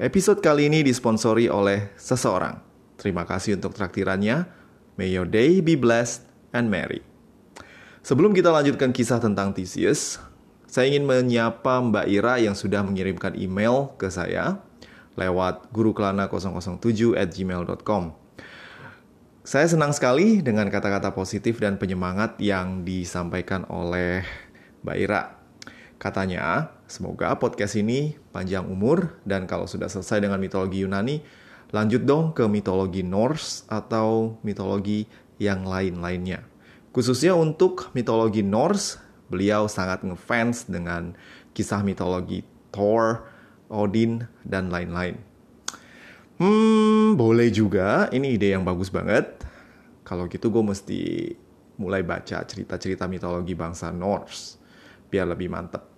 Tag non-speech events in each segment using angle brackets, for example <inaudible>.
Episode kali ini disponsori oleh seseorang. Terima kasih untuk traktirannya. May your day be blessed and merry. Sebelum kita lanjutkan kisah tentang Theseus, saya ingin menyapa Mbak Ira yang sudah mengirimkan email ke saya lewat gurukelana007 at gmail.com. Saya senang sekali dengan kata-kata positif dan penyemangat yang disampaikan oleh Mbak Ira. Katanya, semoga podcast ini panjang umur dan kalau sudah selesai dengan mitologi Yunani, lanjut dong ke mitologi Norse atau mitologi yang lain-lainnya. Khususnya untuk mitologi Norse, beliau sangat ngefans dengan kisah mitologi Thor, Odin, dan lain-lain. Hmm, boleh juga. Ini ide yang bagus banget. Kalau gitu gue mesti mulai baca cerita-cerita mitologi bangsa Norse biar lebih mantep.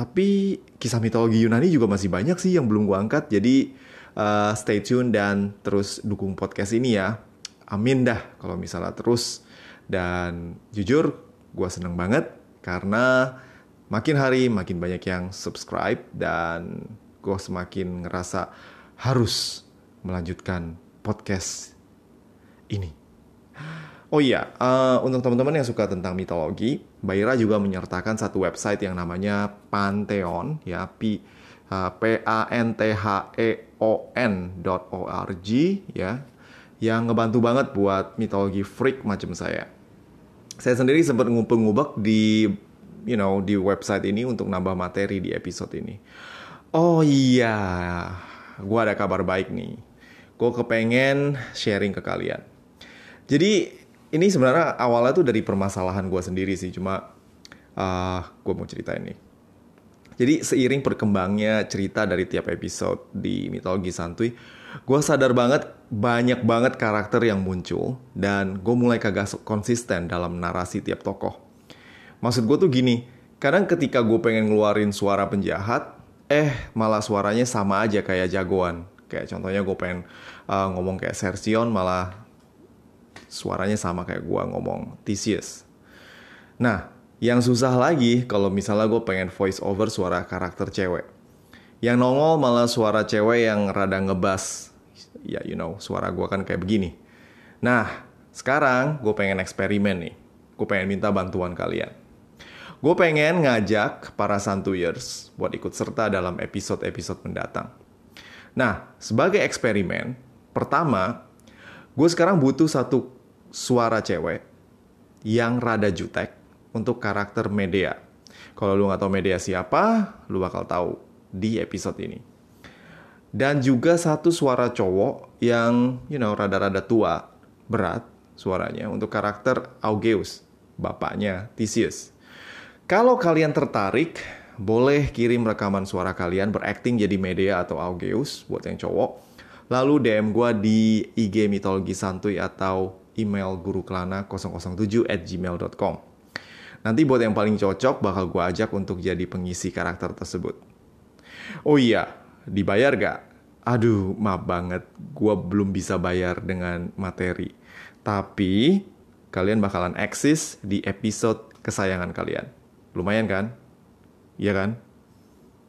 Tapi kisah mitologi Yunani juga masih banyak sih yang belum gue angkat. Jadi uh, stay tune dan terus dukung podcast ini ya. Amin dah kalau misalnya terus. Dan jujur gue seneng banget karena makin hari makin banyak yang subscribe dan gue semakin ngerasa harus melanjutkan podcast ini. Oh iya, uh, untuk teman-teman yang suka tentang mitologi, Mbak juga menyertakan satu website yang namanya Pantheon, ya, P, uh, P A N T H E O N .org, ya, yang ngebantu banget buat mitologi freak macam saya. Saya sendiri sempat ngubek-ngubek di, you know, di website ini untuk nambah materi di episode ini. Oh iya, gue ada kabar baik nih. Gue kepengen sharing ke kalian. Jadi ini sebenarnya awalnya tuh dari permasalahan gue sendiri sih, cuma uh, ah, gue mau cerita ini. Jadi seiring berkembangnya cerita dari tiap episode di mitologi santuy, gue sadar banget banyak banget karakter yang muncul dan gue mulai kagak konsisten dalam narasi tiap tokoh. Maksud gue tuh gini, kadang ketika gue pengen ngeluarin suara penjahat, eh malah suaranya sama aja kayak jagoan. Kayak contohnya gue pengen uh, ngomong kayak Sersion malah suaranya sama kayak gue ngomong Theseus. Nah, yang susah lagi kalau misalnya gue pengen voice over suara karakter cewek. Yang nongol malah suara cewek yang rada ngebas. Ya, you know, suara gue kan kayak begini. Nah, sekarang gue pengen eksperimen nih. Gue pengen minta bantuan kalian. Gue pengen ngajak para santuyers buat ikut serta dalam episode-episode mendatang. Nah, sebagai eksperimen, pertama, gue sekarang butuh satu suara cewek yang rada jutek untuk karakter media. Kalau lu nggak tahu media siapa, lu bakal tahu di episode ini. Dan juga satu suara cowok yang, you know, rada-rada tua, berat suaranya untuk karakter Augeus, bapaknya Theseus. Kalau kalian tertarik, boleh kirim rekaman suara kalian berakting jadi media atau Augeus buat yang cowok. Lalu DM gue di IG Mitologi Santuy atau email gurukelana007 at gmail.com. Nanti buat yang paling cocok bakal gue ajak untuk jadi pengisi karakter tersebut. Oh iya, dibayar gak? Aduh, maaf banget, gue belum bisa bayar dengan materi. Tapi, kalian bakalan eksis di episode kesayangan kalian. Lumayan kan? Iya kan?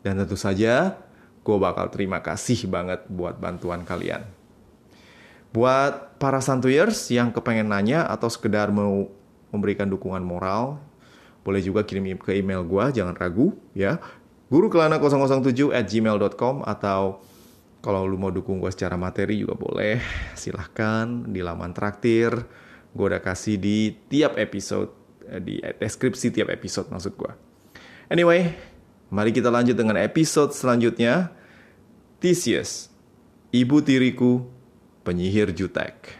Dan tentu saja, gue bakal terima kasih banget buat bantuan kalian. Buat para santuyers yang kepengen nanya atau sekedar mau memberikan dukungan moral, boleh juga kirim ke email gue, jangan ragu ya. Guru kelana 007 at gmail.com atau kalau lu mau dukung gue secara materi juga boleh, silahkan di laman traktir. Gue udah kasih di tiap episode, eh, di deskripsi tiap episode maksud gue. Anyway, mari kita lanjut dengan episode selanjutnya. Theseus, ibu tiriku penyihir jutek.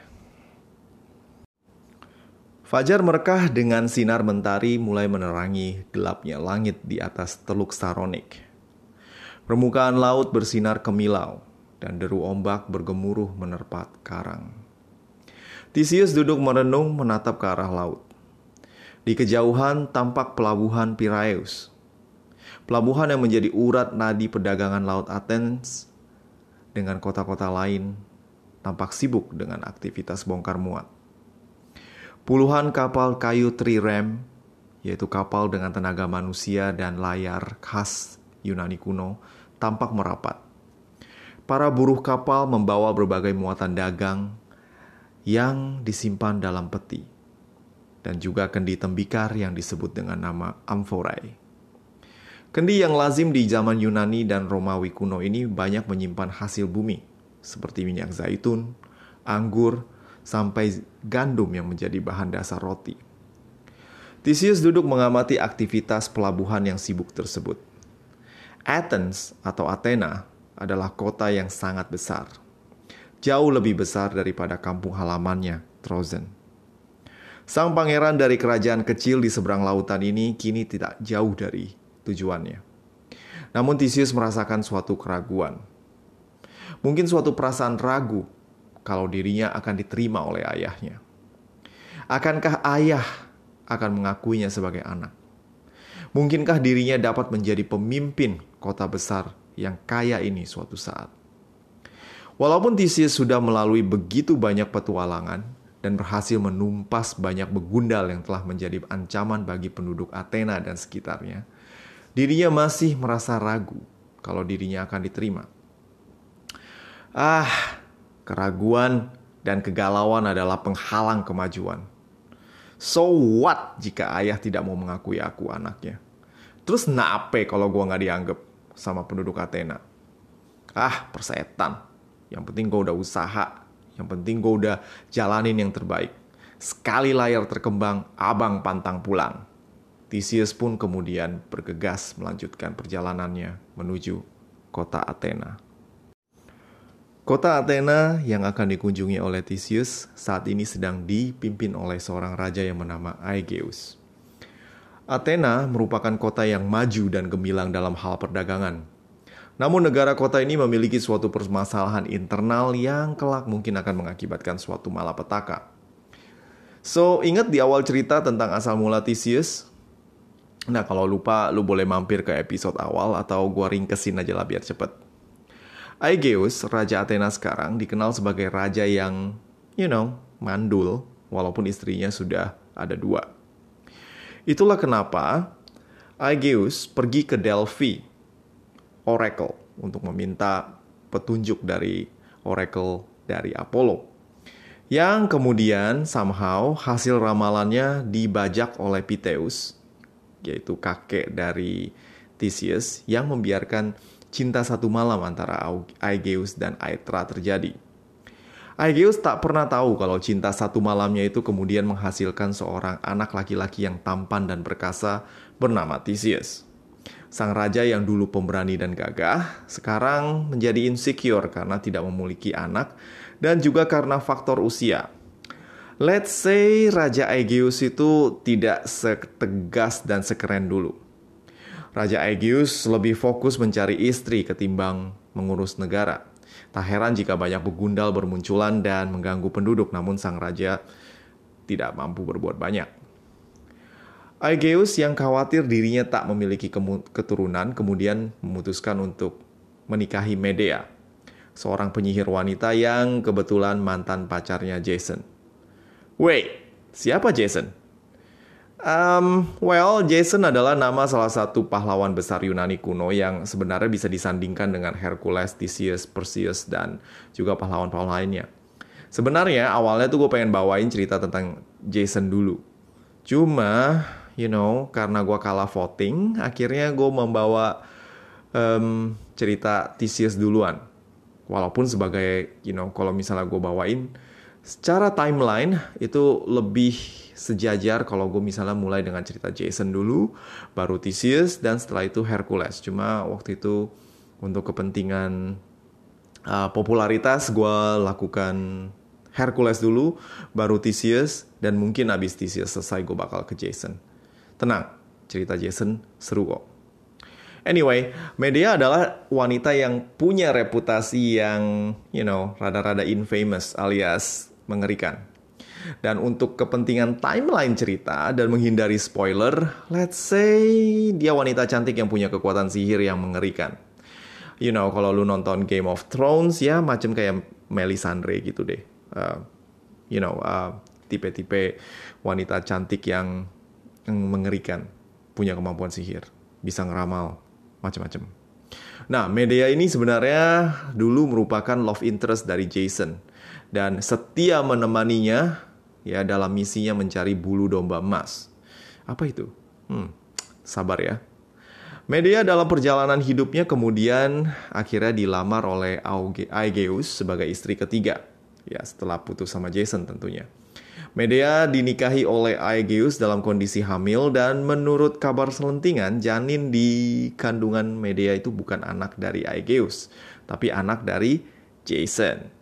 Fajar merekah dengan sinar mentari mulai menerangi gelapnya langit di atas Teluk Saronik. Permukaan laut bersinar kemilau dan deru ombak bergemuruh menerpat karang. Theseus duduk merenung menatap ke arah laut. Di kejauhan tampak pelabuhan Piraeus. Pelabuhan yang menjadi urat nadi perdagangan laut Athens dengan kota-kota lain tampak sibuk dengan aktivitas bongkar muat. Puluhan kapal kayu trirem, yaitu kapal dengan tenaga manusia dan layar khas Yunani kuno, tampak merapat. Para buruh kapal membawa berbagai muatan dagang yang disimpan dalam peti, dan juga kendi tembikar yang disebut dengan nama amphorae. Kendi yang lazim di zaman Yunani dan Romawi kuno ini banyak menyimpan hasil bumi, seperti minyak zaitun, anggur, sampai gandum yang menjadi bahan dasar roti. Theseus duduk mengamati aktivitas pelabuhan yang sibuk tersebut. Athens atau Athena adalah kota yang sangat besar. Jauh lebih besar daripada kampung halamannya, Trozen. Sang pangeran dari kerajaan kecil di seberang lautan ini kini tidak jauh dari tujuannya. Namun Theseus merasakan suatu keraguan. Mungkin suatu perasaan ragu kalau dirinya akan diterima oleh ayahnya. Akankah ayah akan mengakuinya sebagai anak? Mungkinkah dirinya dapat menjadi pemimpin kota besar yang kaya ini suatu saat. Walaupun Theseus sudah melalui begitu banyak petualangan dan berhasil menumpas banyak begundal yang telah menjadi ancaman bagi penduduk Athena dan sekitarnya, dirinya masih merasa ragu kalau dirinya akan diterima. Ah, keraguan dan kegalauan adalah penghalang kemajuan. So what jika ayah tidak mau mengakui aku anaknya? Terus nape kalau gue nggak dianggap? sama penduduk Athena. Ah, persetan. Yang penting gue udah usaha. Yang penting gue udah jalanin yang terbaik. Sekali layar terkembang, abang pantang pulang. Theseus pun kemudian bergegas melanjutkan perjalanannya menuju kota Athena. Kota Athena yang akan dikunjungi oleh Theseus saat ini sedang dipimpin oleh seorang raja yang bernama Aegeus. Athena merupakan kota yang maju dan gemilang dalam hal perdagangan. Namun negara kota ini memiliki suatu permasalahan internal yang kelak mungkin akan mengakibatkan suatu malapetaka. So, ingat di awal cerita tentang asal mula Theseus? Nah, kalau lupa, lu boleh mampir ke episode awal atau gua ringkesin aja lah biar cepet. Aegeus, Raja Athena sekarang, dikenal sebagai raja yang, you know, mandul, walaupun istrinya sudah ada dua. Itulah kenapa Aegeus pergi ke Delphi, Oracle, untuk meminta petunjuk dari Oracle dari Apollo. Yang kemudian somehow hasil ramalannya dibajak oleh Piteus, yaitu kakek dari Theseus, yang membiarkan cinta satu malam antara Aegeus dan Aetra terjadi. Aegeus tak pernah tahu kalau cinta satu malamnya itu kemudian menghasilkan seorang anak laki-laki yang tampan dan perkasa bernama Theseus. Sang raja yang dulu pemberani dan gagah, sekarang menjadi insecure karena tidak memiliki anak dan juga karena faktor usia. Let's say Raja Aegeus itu tidak setegas dan sekeren dulu. Raja Aegeus lebih fokus mencari istri ketimbang mengurus negara. Tak heran jika banyak begundal bermunculan dan mengganggu penduduk, namun sang raja tidak mampu berbuat banyak. Aegeus yang khawatir dirinya tak memiliki keturunan kemudian memutuskan untuk menikahi Medea, seorang penyihir wanita yang kebetulan mantan pacarnya Jason. Wait, siapa Jason? Um, well, Jason adalah nama salah satu pahlawan besar Yunani kuno yang sebenarnya bisa disandingkan dengan Hercules, Theseus, Perseus, dan juga pahlawan-pahlawan lainnya. Sebenarnya awalnya tuh gue pengen bawain cerita tentang Jason dulu. Cuma, you know, karena gue kalah voting, akhirnya gue membawa um, cerita Theseus duluan. Walaupun sebagai, you know, kalau misalnya gue bawain, secara timeline itu lebih sejajar kalau gue misalnya mulai dengan cerita Jason dulu, baru Theseus, dan setelah itu Hercules. Cuma waktu itu untuk kepentingan uh, popularitas gue lakukan Hercules dulu, baru Theseus, dan mungkin abis Theseus selesai gue bakal ke Jason. Tenang, cerita Jason seru kok. Anyway, Medea adalah wanita yang punya reputasi yang, you know, rada-rada infamous alias mengerikan. Dan untuk kepentingan timeline cerita dan menghindari spoiler, let's say dia wanita cantik yang punya kekuatan sihir yang mengerikan. You know, kalau lu nonton Game of Thrones ya macam kayak Melisandre gitu deh. Uh, you know, uh, tipe-tipe wanita cantik yang, yang mengerikan, punya kemampuan sihir, bisa ngeramal, macam-macam. Nah, media ini sebenarnya dulu merupakan love interest dari Jason dan setia menemaninya ya dalam misinya mencari bulu domba emas. Apa itu? Hmm, sabar ya. Media dalam perjalanan hidupnya kemudian akhirnya dilamar oleh Aegeus sebagai istri ketiga. Ya, setelah putus sama Jason tentunya. Medea dinikahi oleh Aegeus dalam kondisi hamil dan menurut kabar selentingan, janin di kandungan Medea itu bukan anak dari Aegeus, tapi anak dari Jason.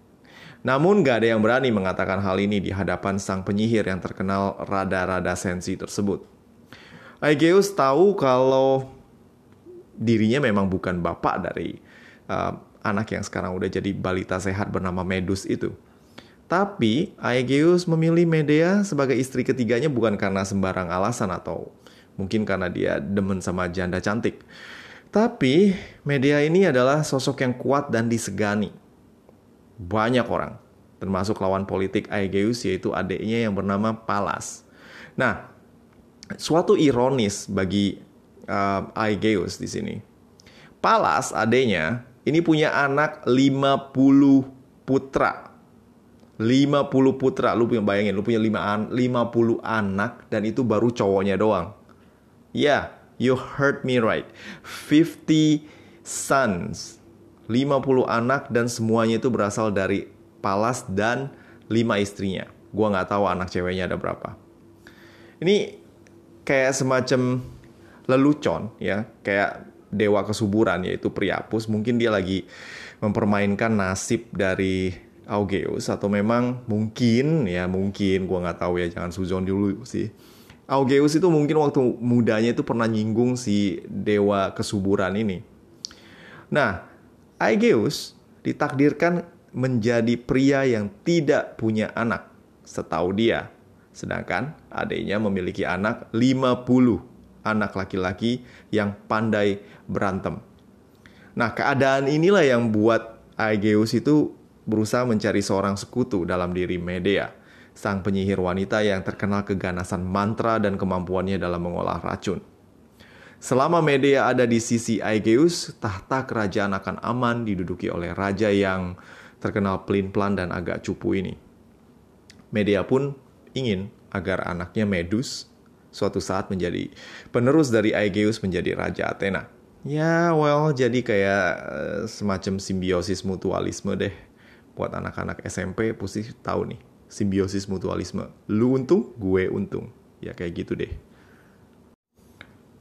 Namun gak ada yang berani mengatakan hal ini di hadapan sang penyihir yang terkenal rada-rada sensi tersebut. Aegeus tahu kalau dirinya memang bukan bapak dari uh, anak yang sekarang udah jadi balita sehat bernama Medus itu. Tapi Aegeus memilih Medea sebagai istri ketiganya bukan karena sembarang alasan atau mungkin karena dia demen sama janda cantik. Tapi Medea ini adalah sosok yang kuat dan disegani. Banyak orang, termasuk lawan politik Aegeus yaitu adiknya yang bernama Palas. Nah, suatu ironis bagi uh, Aegeus di sini. Palas adiknya ini punya anak 50 putra 50 putra, lu punya bayangin, lu punya 5 an 50 anak dan itu baru cowoknya doang. Ya, yeah, you heard me right. 50 sons. 50 anak dan semuanya itu berasal dari Palas dan 5 istrinya. Gua nggak tahu anak ceweknya ada berapa. Ini kayak semacam lelucon ya, kayak dewa kesuburan yaitu Priapus. Mungkin dia lagi mempermainkan nasib dari Augeus atau memang mungkin ya mungkin gua nggak tahu ya jangan suzon dulu sih. Augeus itu mungkin waktu mudanya itu pernah nyinggung si dewa kesuburan ini. Nah, Aegeus ditakdirkan menjadi pria yang tidak punya anak setahu dia. Sedangkan adiknya memiliki anak 50 anak laki-laki yang pandai berantem. Nah, keadaan inilah yang buat Aegeus itu berusaha mencari seorang sekutu dalam diri Medea, sang penyihir wanita yang terkenal keganasan mantra dan kemampuannya dalam mengolah racun. Selama Medea ada di sisi Aegeus, tahta kerajaan akan aman diduduki oleh raja yang terkenal pelin-pelan dan agak cupu ini. Medea pun ingin agar anaknya Medus suatu saat menjadi penerus dari Aegeus menjadi Raja Athena. Ya, well, jadi kayak uh, semacam simbiosis mutualisme deh buat anak-anak SMP pasti tahu nih simbiosis mutualisme. Lu untung, gue untung. Ya kayak gitu deh.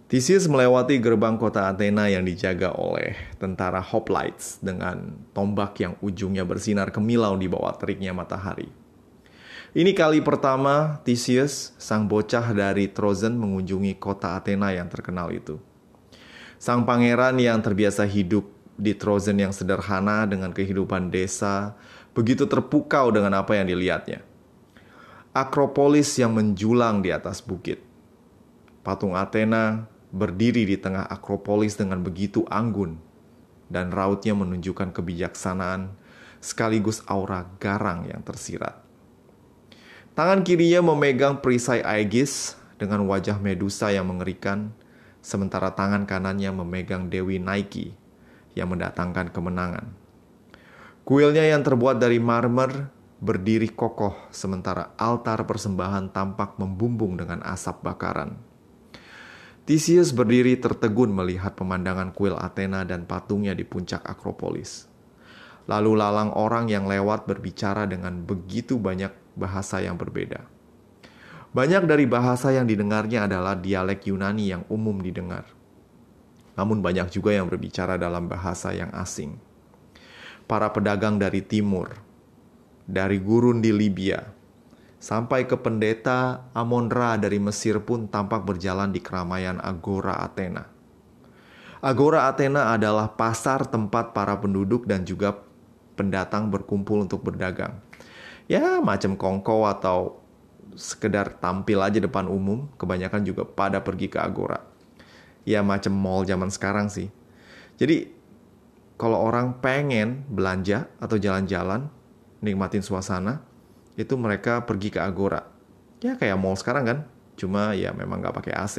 Theseus melewati gerbang kota Athena yang dijaga oleh tentara hoplites dengan tombak yang ujungnya bersinar kemilau di bawah teriknya matahari. Ini kali pertama Theseus, sang bocah dari Trozen mengunjungi kota Athena yang terkenal itu. Sang pangeran yang terbiasa hidup di Trozen yang sederhana dengan kehidupan desa, begitu terpukau dengan apa yang dilihatnya. Akropolis yang menjulang di atas bukit. Patung Athena berdiri di tengah Akropolis dengan begitu anggun, dan rautnya menunjukkan kebijaksanaan sekaligus aura garang yang tersirat. Tangan kirinya memegang perisai Aegis dengan wajah Medusa yang mengerikan, sementara tangan kanannya memegang Dewi Nike yang mendatangkan kemenangan. Kuilnya yang terbuat dari marmer berdiri kokoh sementara altar persembahan tampak membumbung dengan asap bakaran. Theseus berdiri tertegun melihat pemandangan kuil Athena dan patungnya di puncak Akropolis. Lalu lalang orang yang lewat berbicara dengan begitu banyak bahasa yang berbeda. Banyak dari bahasa yang didengarnya adalah dialek Yunani yang umum didengar namun banyak juga yang berbicara dalam bahasa yang asing. Para pedagang dari timur, dari gurun di Libya, sampai ke pendeta Amonra dari Mesir pun tampak berjalan di keramaian Agora Athena. Agora Athena adalah pasar tempat para penduduk dan juga pendatang berkumpul untuk berdagang. Ya, macam kongko atau sekedar tampil aja depan umum, kebanyakan juga pada pergi ke Agora ya macam mall zaman sekarang sih. Jadi kalau orang pengen belanja atau jalan-jalan, nikmatin suasana, itu mereka pergi ke Agora. Ya kayak mall sekarang kan, cuma ya memang nggak pakai AC.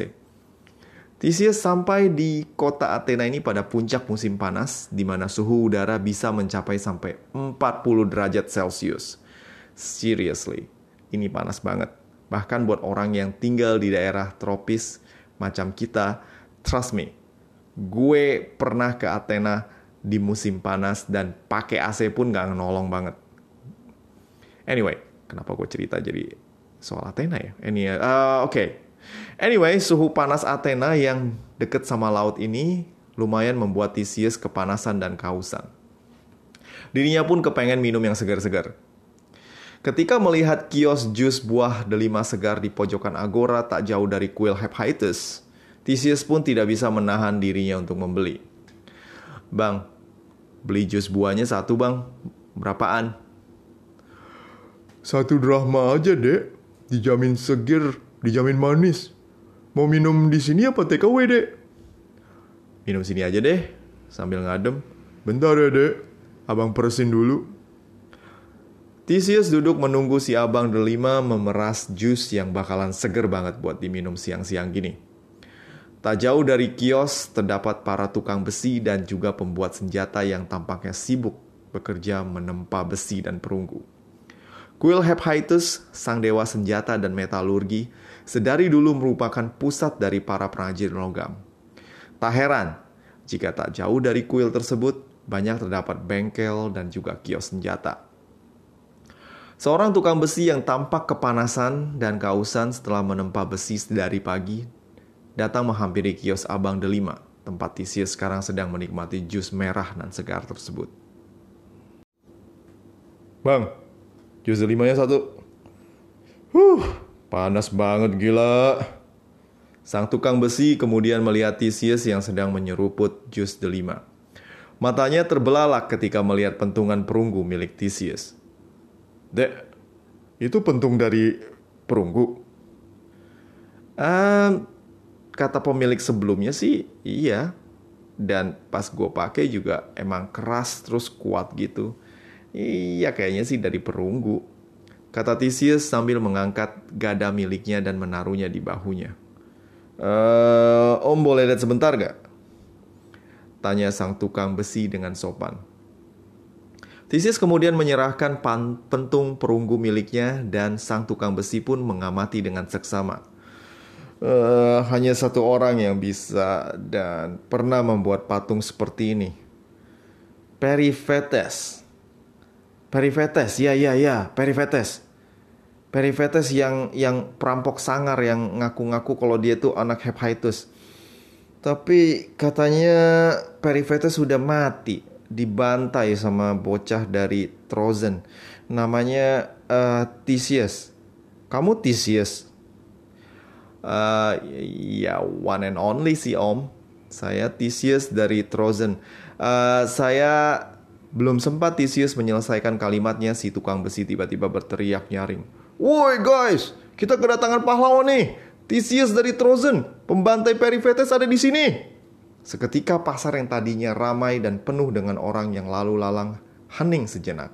Theseus sampai di kota Athena ini pada puncak musim panas, di mana suhu udara bisa mencapai sampai 40 derajat Celcius. Seriously, ini panas banget. Bahkan buat orang yang tinggal di daerah tropis macam kita, trust me, gue pernah ke Athena di musim panas dan pakai AC pun gak nolong banget. Anyway, kenapa gue cerita jadi soal Athena ya? Ini uh, oke. Okay Anyway, suhu panas Athena yang dekat sama laut ini lumayan membuat Theseus kepanasan dan kehausan. Dirinya pun kepengen minum yang segar-segar. Ketika melihat kios jus buah delima segar di pojokan agora tak jauh dari kuil Hephaestus, Theseus pun tidak bisa menahan dirinya untuk membeli. Bang, beli jus buahnya satu bang, berapaan? Satu drahma aja dek, dijamin seger dijamin manis. Mau minum di sini apa takeaway, Dek? Minum sini aja deh, sambil ngadem. Bentar ya, Dek. Abang peresin dulu. Theseus duduk menunggu si abang delima memeras jus yang bakalan seger banget buat diminum siang-siang gini. Tak jauh dari kios terdapat para tukang besi dan juga pembuat senjata yang tampaknya sibuk bekerja menempa besi dan perunggu. Kuil Hephaestus, sang dewa senjata dan metalurgi, sedari dulu merupakan pusat dari para penajir logam. Tak heran jika tak jauh dari kuil tersebut banyak terdapat bengkel dan juga kios senjata. Seorang tukang besi yang tampak kepanasan dan kausan setelah menempa besi dari pagi datang menghampiri kios Abang Delima, tempat Theseus sekarang sedang menikmati jus merah dan segar tersebut. Bang, Jus limanya satu. Huh, panas banget gila. Sang tukang besi kemudian melihat Theseus yang sedang menyeruput jus delima. Matanya terbelalak ketika melihat pentungan perunggu milik Theseus. Dek, itu pentung dari perunggu? Um, kata pemilik sebelumnya sih iya. Dan pas gue pakai juga emang keras terus kuat gitu. Iya kayaknya sih dari perunggu. Kata Theseus sambil mengangkat gada miliknya dan menaruhnya di bahunya. Uh, om boleh lihat sebentar gak? Tanya sang tukang besi dengan sopan. Theseus kemudian menyerahkan pentung perunggu miliknya dan sang tukang besi pun mengamati dengan seksama. Uh, hanya satu orang yang bisa dan pernah membuat patung seperti ini. Periphetes Perifetes, ya ya ya, Perifetes. Perifetes yang yang perampok sangar yang ngaku-ngaku kalau dia tuh anak Hephaestus. Tapi katanya Perifetes sudah mati, dibantai sama bocah dari Trozen. Namanya uh, Theseus. Kamu Theseus? Uh, ya one and only sih om. Saya Theseus dari Trozen. Uh, saya belum sempat Theseus menyelesaikan kalimatnya, si tukang besi tiba-tiba berteriak nyaring. Woi guys, kita kedatangan pahlawan nih. Theseus dari Trozen, pembantai Periphetes ada di sini. Seketika pasar yang tadinya ramai dan penuh dengan orang yang lalu lalang hening sejenak.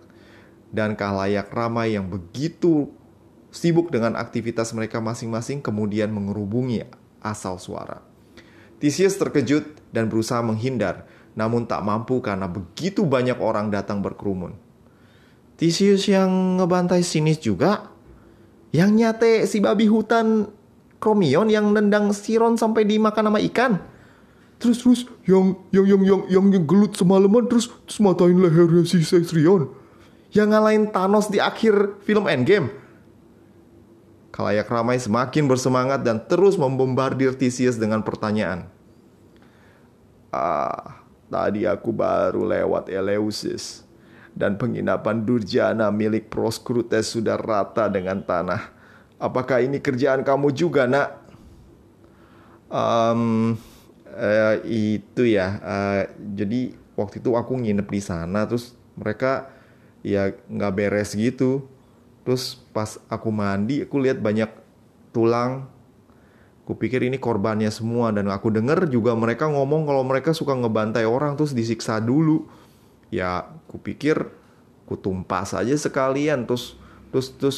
Dan kalayak ramai yang begitu sibuk dengan aktivitas mereka masing-masing kemudian mengerubungi asal suara. Theseus terkejut dan berusaha menghindar, namun tak mampu karena begitu banyak orang datang berkerumun. Tisius yang ngebantai sinis juga? Yang nyate si babi hutan Kromion yang nendang Siron sampai dimakan sama ikan? Terus terus yang yang yang yang yang, yang gelut semalaman terus terus matain lehernya si Sesrion. Yang ngalahin Thanos di akhir film Endgame. Kalayak ramai semakin bersemangat dan terus membombardir Theseus dengan pertanyaan. Ah, Tadi aku baru lewat Eleusis dan penginapan Durjana milik Proskrutes sudah rata dengan tanah. Apakah ini kerjaan kamu juga, nak? Um, uh, itu ya. Uh, jadi waktu itu aku nginep di sana, terus mereka ya nggak beres gitu. Terus pas aku mandi, aku lihat banyak tulang Kupikir ini korbannya semua dan aku denger juga mereka ngomong kalau mereka suka ngebantai orang terus disiksa dulu. Ya, kupikir kutumpas aja sekalian terus terus terus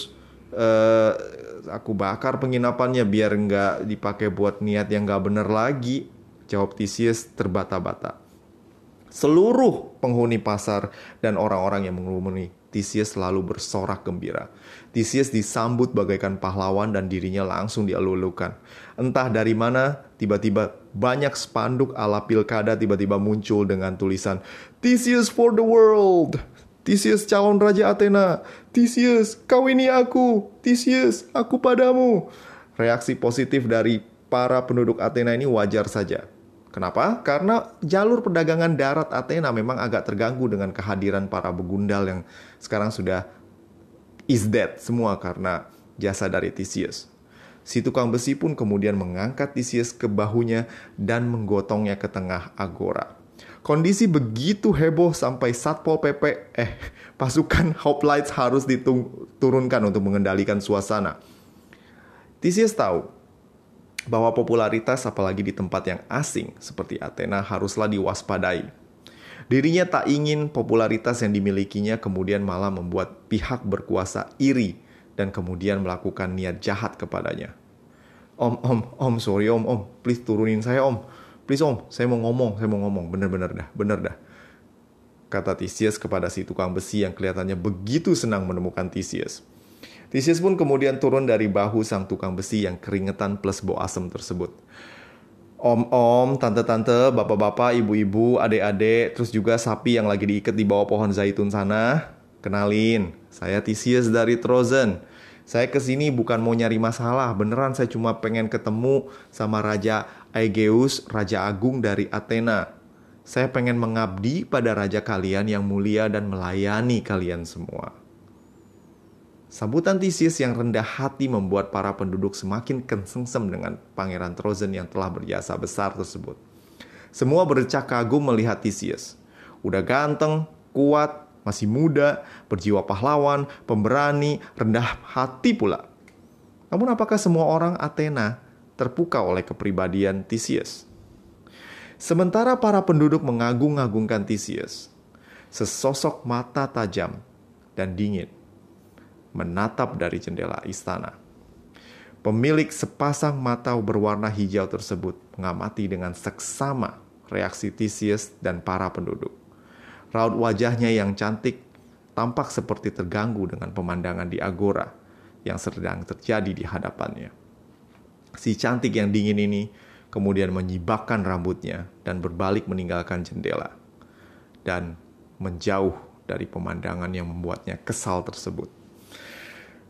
uh, aku bakar penginapannya biar nggak dipakai buat niat yang nggak bener lagi. Jawab Theseus terbata-bata. Seluruh penghuni pasar dan orang-orang yang mengerumuni Theseus selalu bersorak gembira. Theseus disambut bagaikan pahlawan dan dirinya langsung dielulukan. Entah dari mana, tiba-tiba banyak spanduk ala pilkada tiba-tiba muncul dengan tulisan Theseus for the world. Theseus calon raja Athena. Theseus, kau ini aku. Theseus, aku padamu. Reaksi positif dari para penduduk Athena ini wajar saja. Kenapa? Karena jalur perdagangan darat Athena memang agak terganggu dengan kehadiran para begundal yang sekarang sudah is dead semua karena jasa dari Theseus. Si tukang besi pun kemudian mengangkat Theseus ke bahunya dan menggotongnya ke tengah agora. Kondisi begitu heboh sampai Satpol PP, eh, pasukan <laughs> Hoplites harus diturunkan untuk mengendalikan suasana. Theseus tahu bahwa popularitas apalagi di tempat yang asing seperti Athena haruslah diwaspadai. Dirinya tak ingin popularitas yang dimilikinya kemudian malah membuat pihak berkuasa iri dan kemudian melakukan niat jahat kepadanya. Om, om, om, sorry om, om, please turunin saya om. Please om, saya mau ngomong, saya mau ngomong, bener-bener dah, bener dah. Kata Theseus kepada si tukang besi yang kelihatannya begitu senang menemukan Theseus. Theseus pun kemudian turun dari bahu sang tukang besi yang keringetan plus bau asem tersebut. Om-om, tante-tante, bapak-bapak, ibu-ibu, adik-adik, terus juga sapi yang lagi diikat di bawah pohon zaitun sana. Kenalin, saya Theseus dari Trozen. Saya ke sini bukan mau nyari masalah, beneran saya cuma pengen ketemu sama Raja Aegeus, Raja Agung dari Athena. Saya pengen mengabdi pada raja kalian yang mulia dan melayani kalian semua. Sambutan Theseus yang rendah hati membuat para penduduk semakin kesengsem dengan Pangeran Trozen yang telah berjasa besar tersebut. Semua bercak kagum melihat Theseus. Udah ganteng, kuat, masih muda, berjiwa pahlawan, pemberani, rendah hati pula. Namun apakah semua orang Athena terpukau oleh kepribadian Theseus? Sementara para penduduk mengagung-agungkan Theseus, sesosok mata tajam dan dingin menatap dari jendela istana. Pemilik sepasang mata berwarna hijau tersebut mengamati dengan seksama reaksi Theseus dan para penduduk. Raut wajahnya yang cantik tampak seperti terganggu dengan pemandangan di agora yang sedang terjadi di hadapannya. Si cantik yang dingin ini kemudian menyibakkan rambutnya dan berbalik meninggalkan jendela dan menjauh dari pemandangan yang membuatnya kesal tersebut.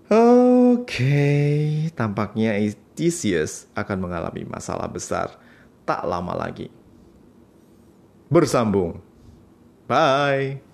Oke, okay. tampaknya Theseus akan mengalami masalah besar tak lama lagi. Bersambung. Bye.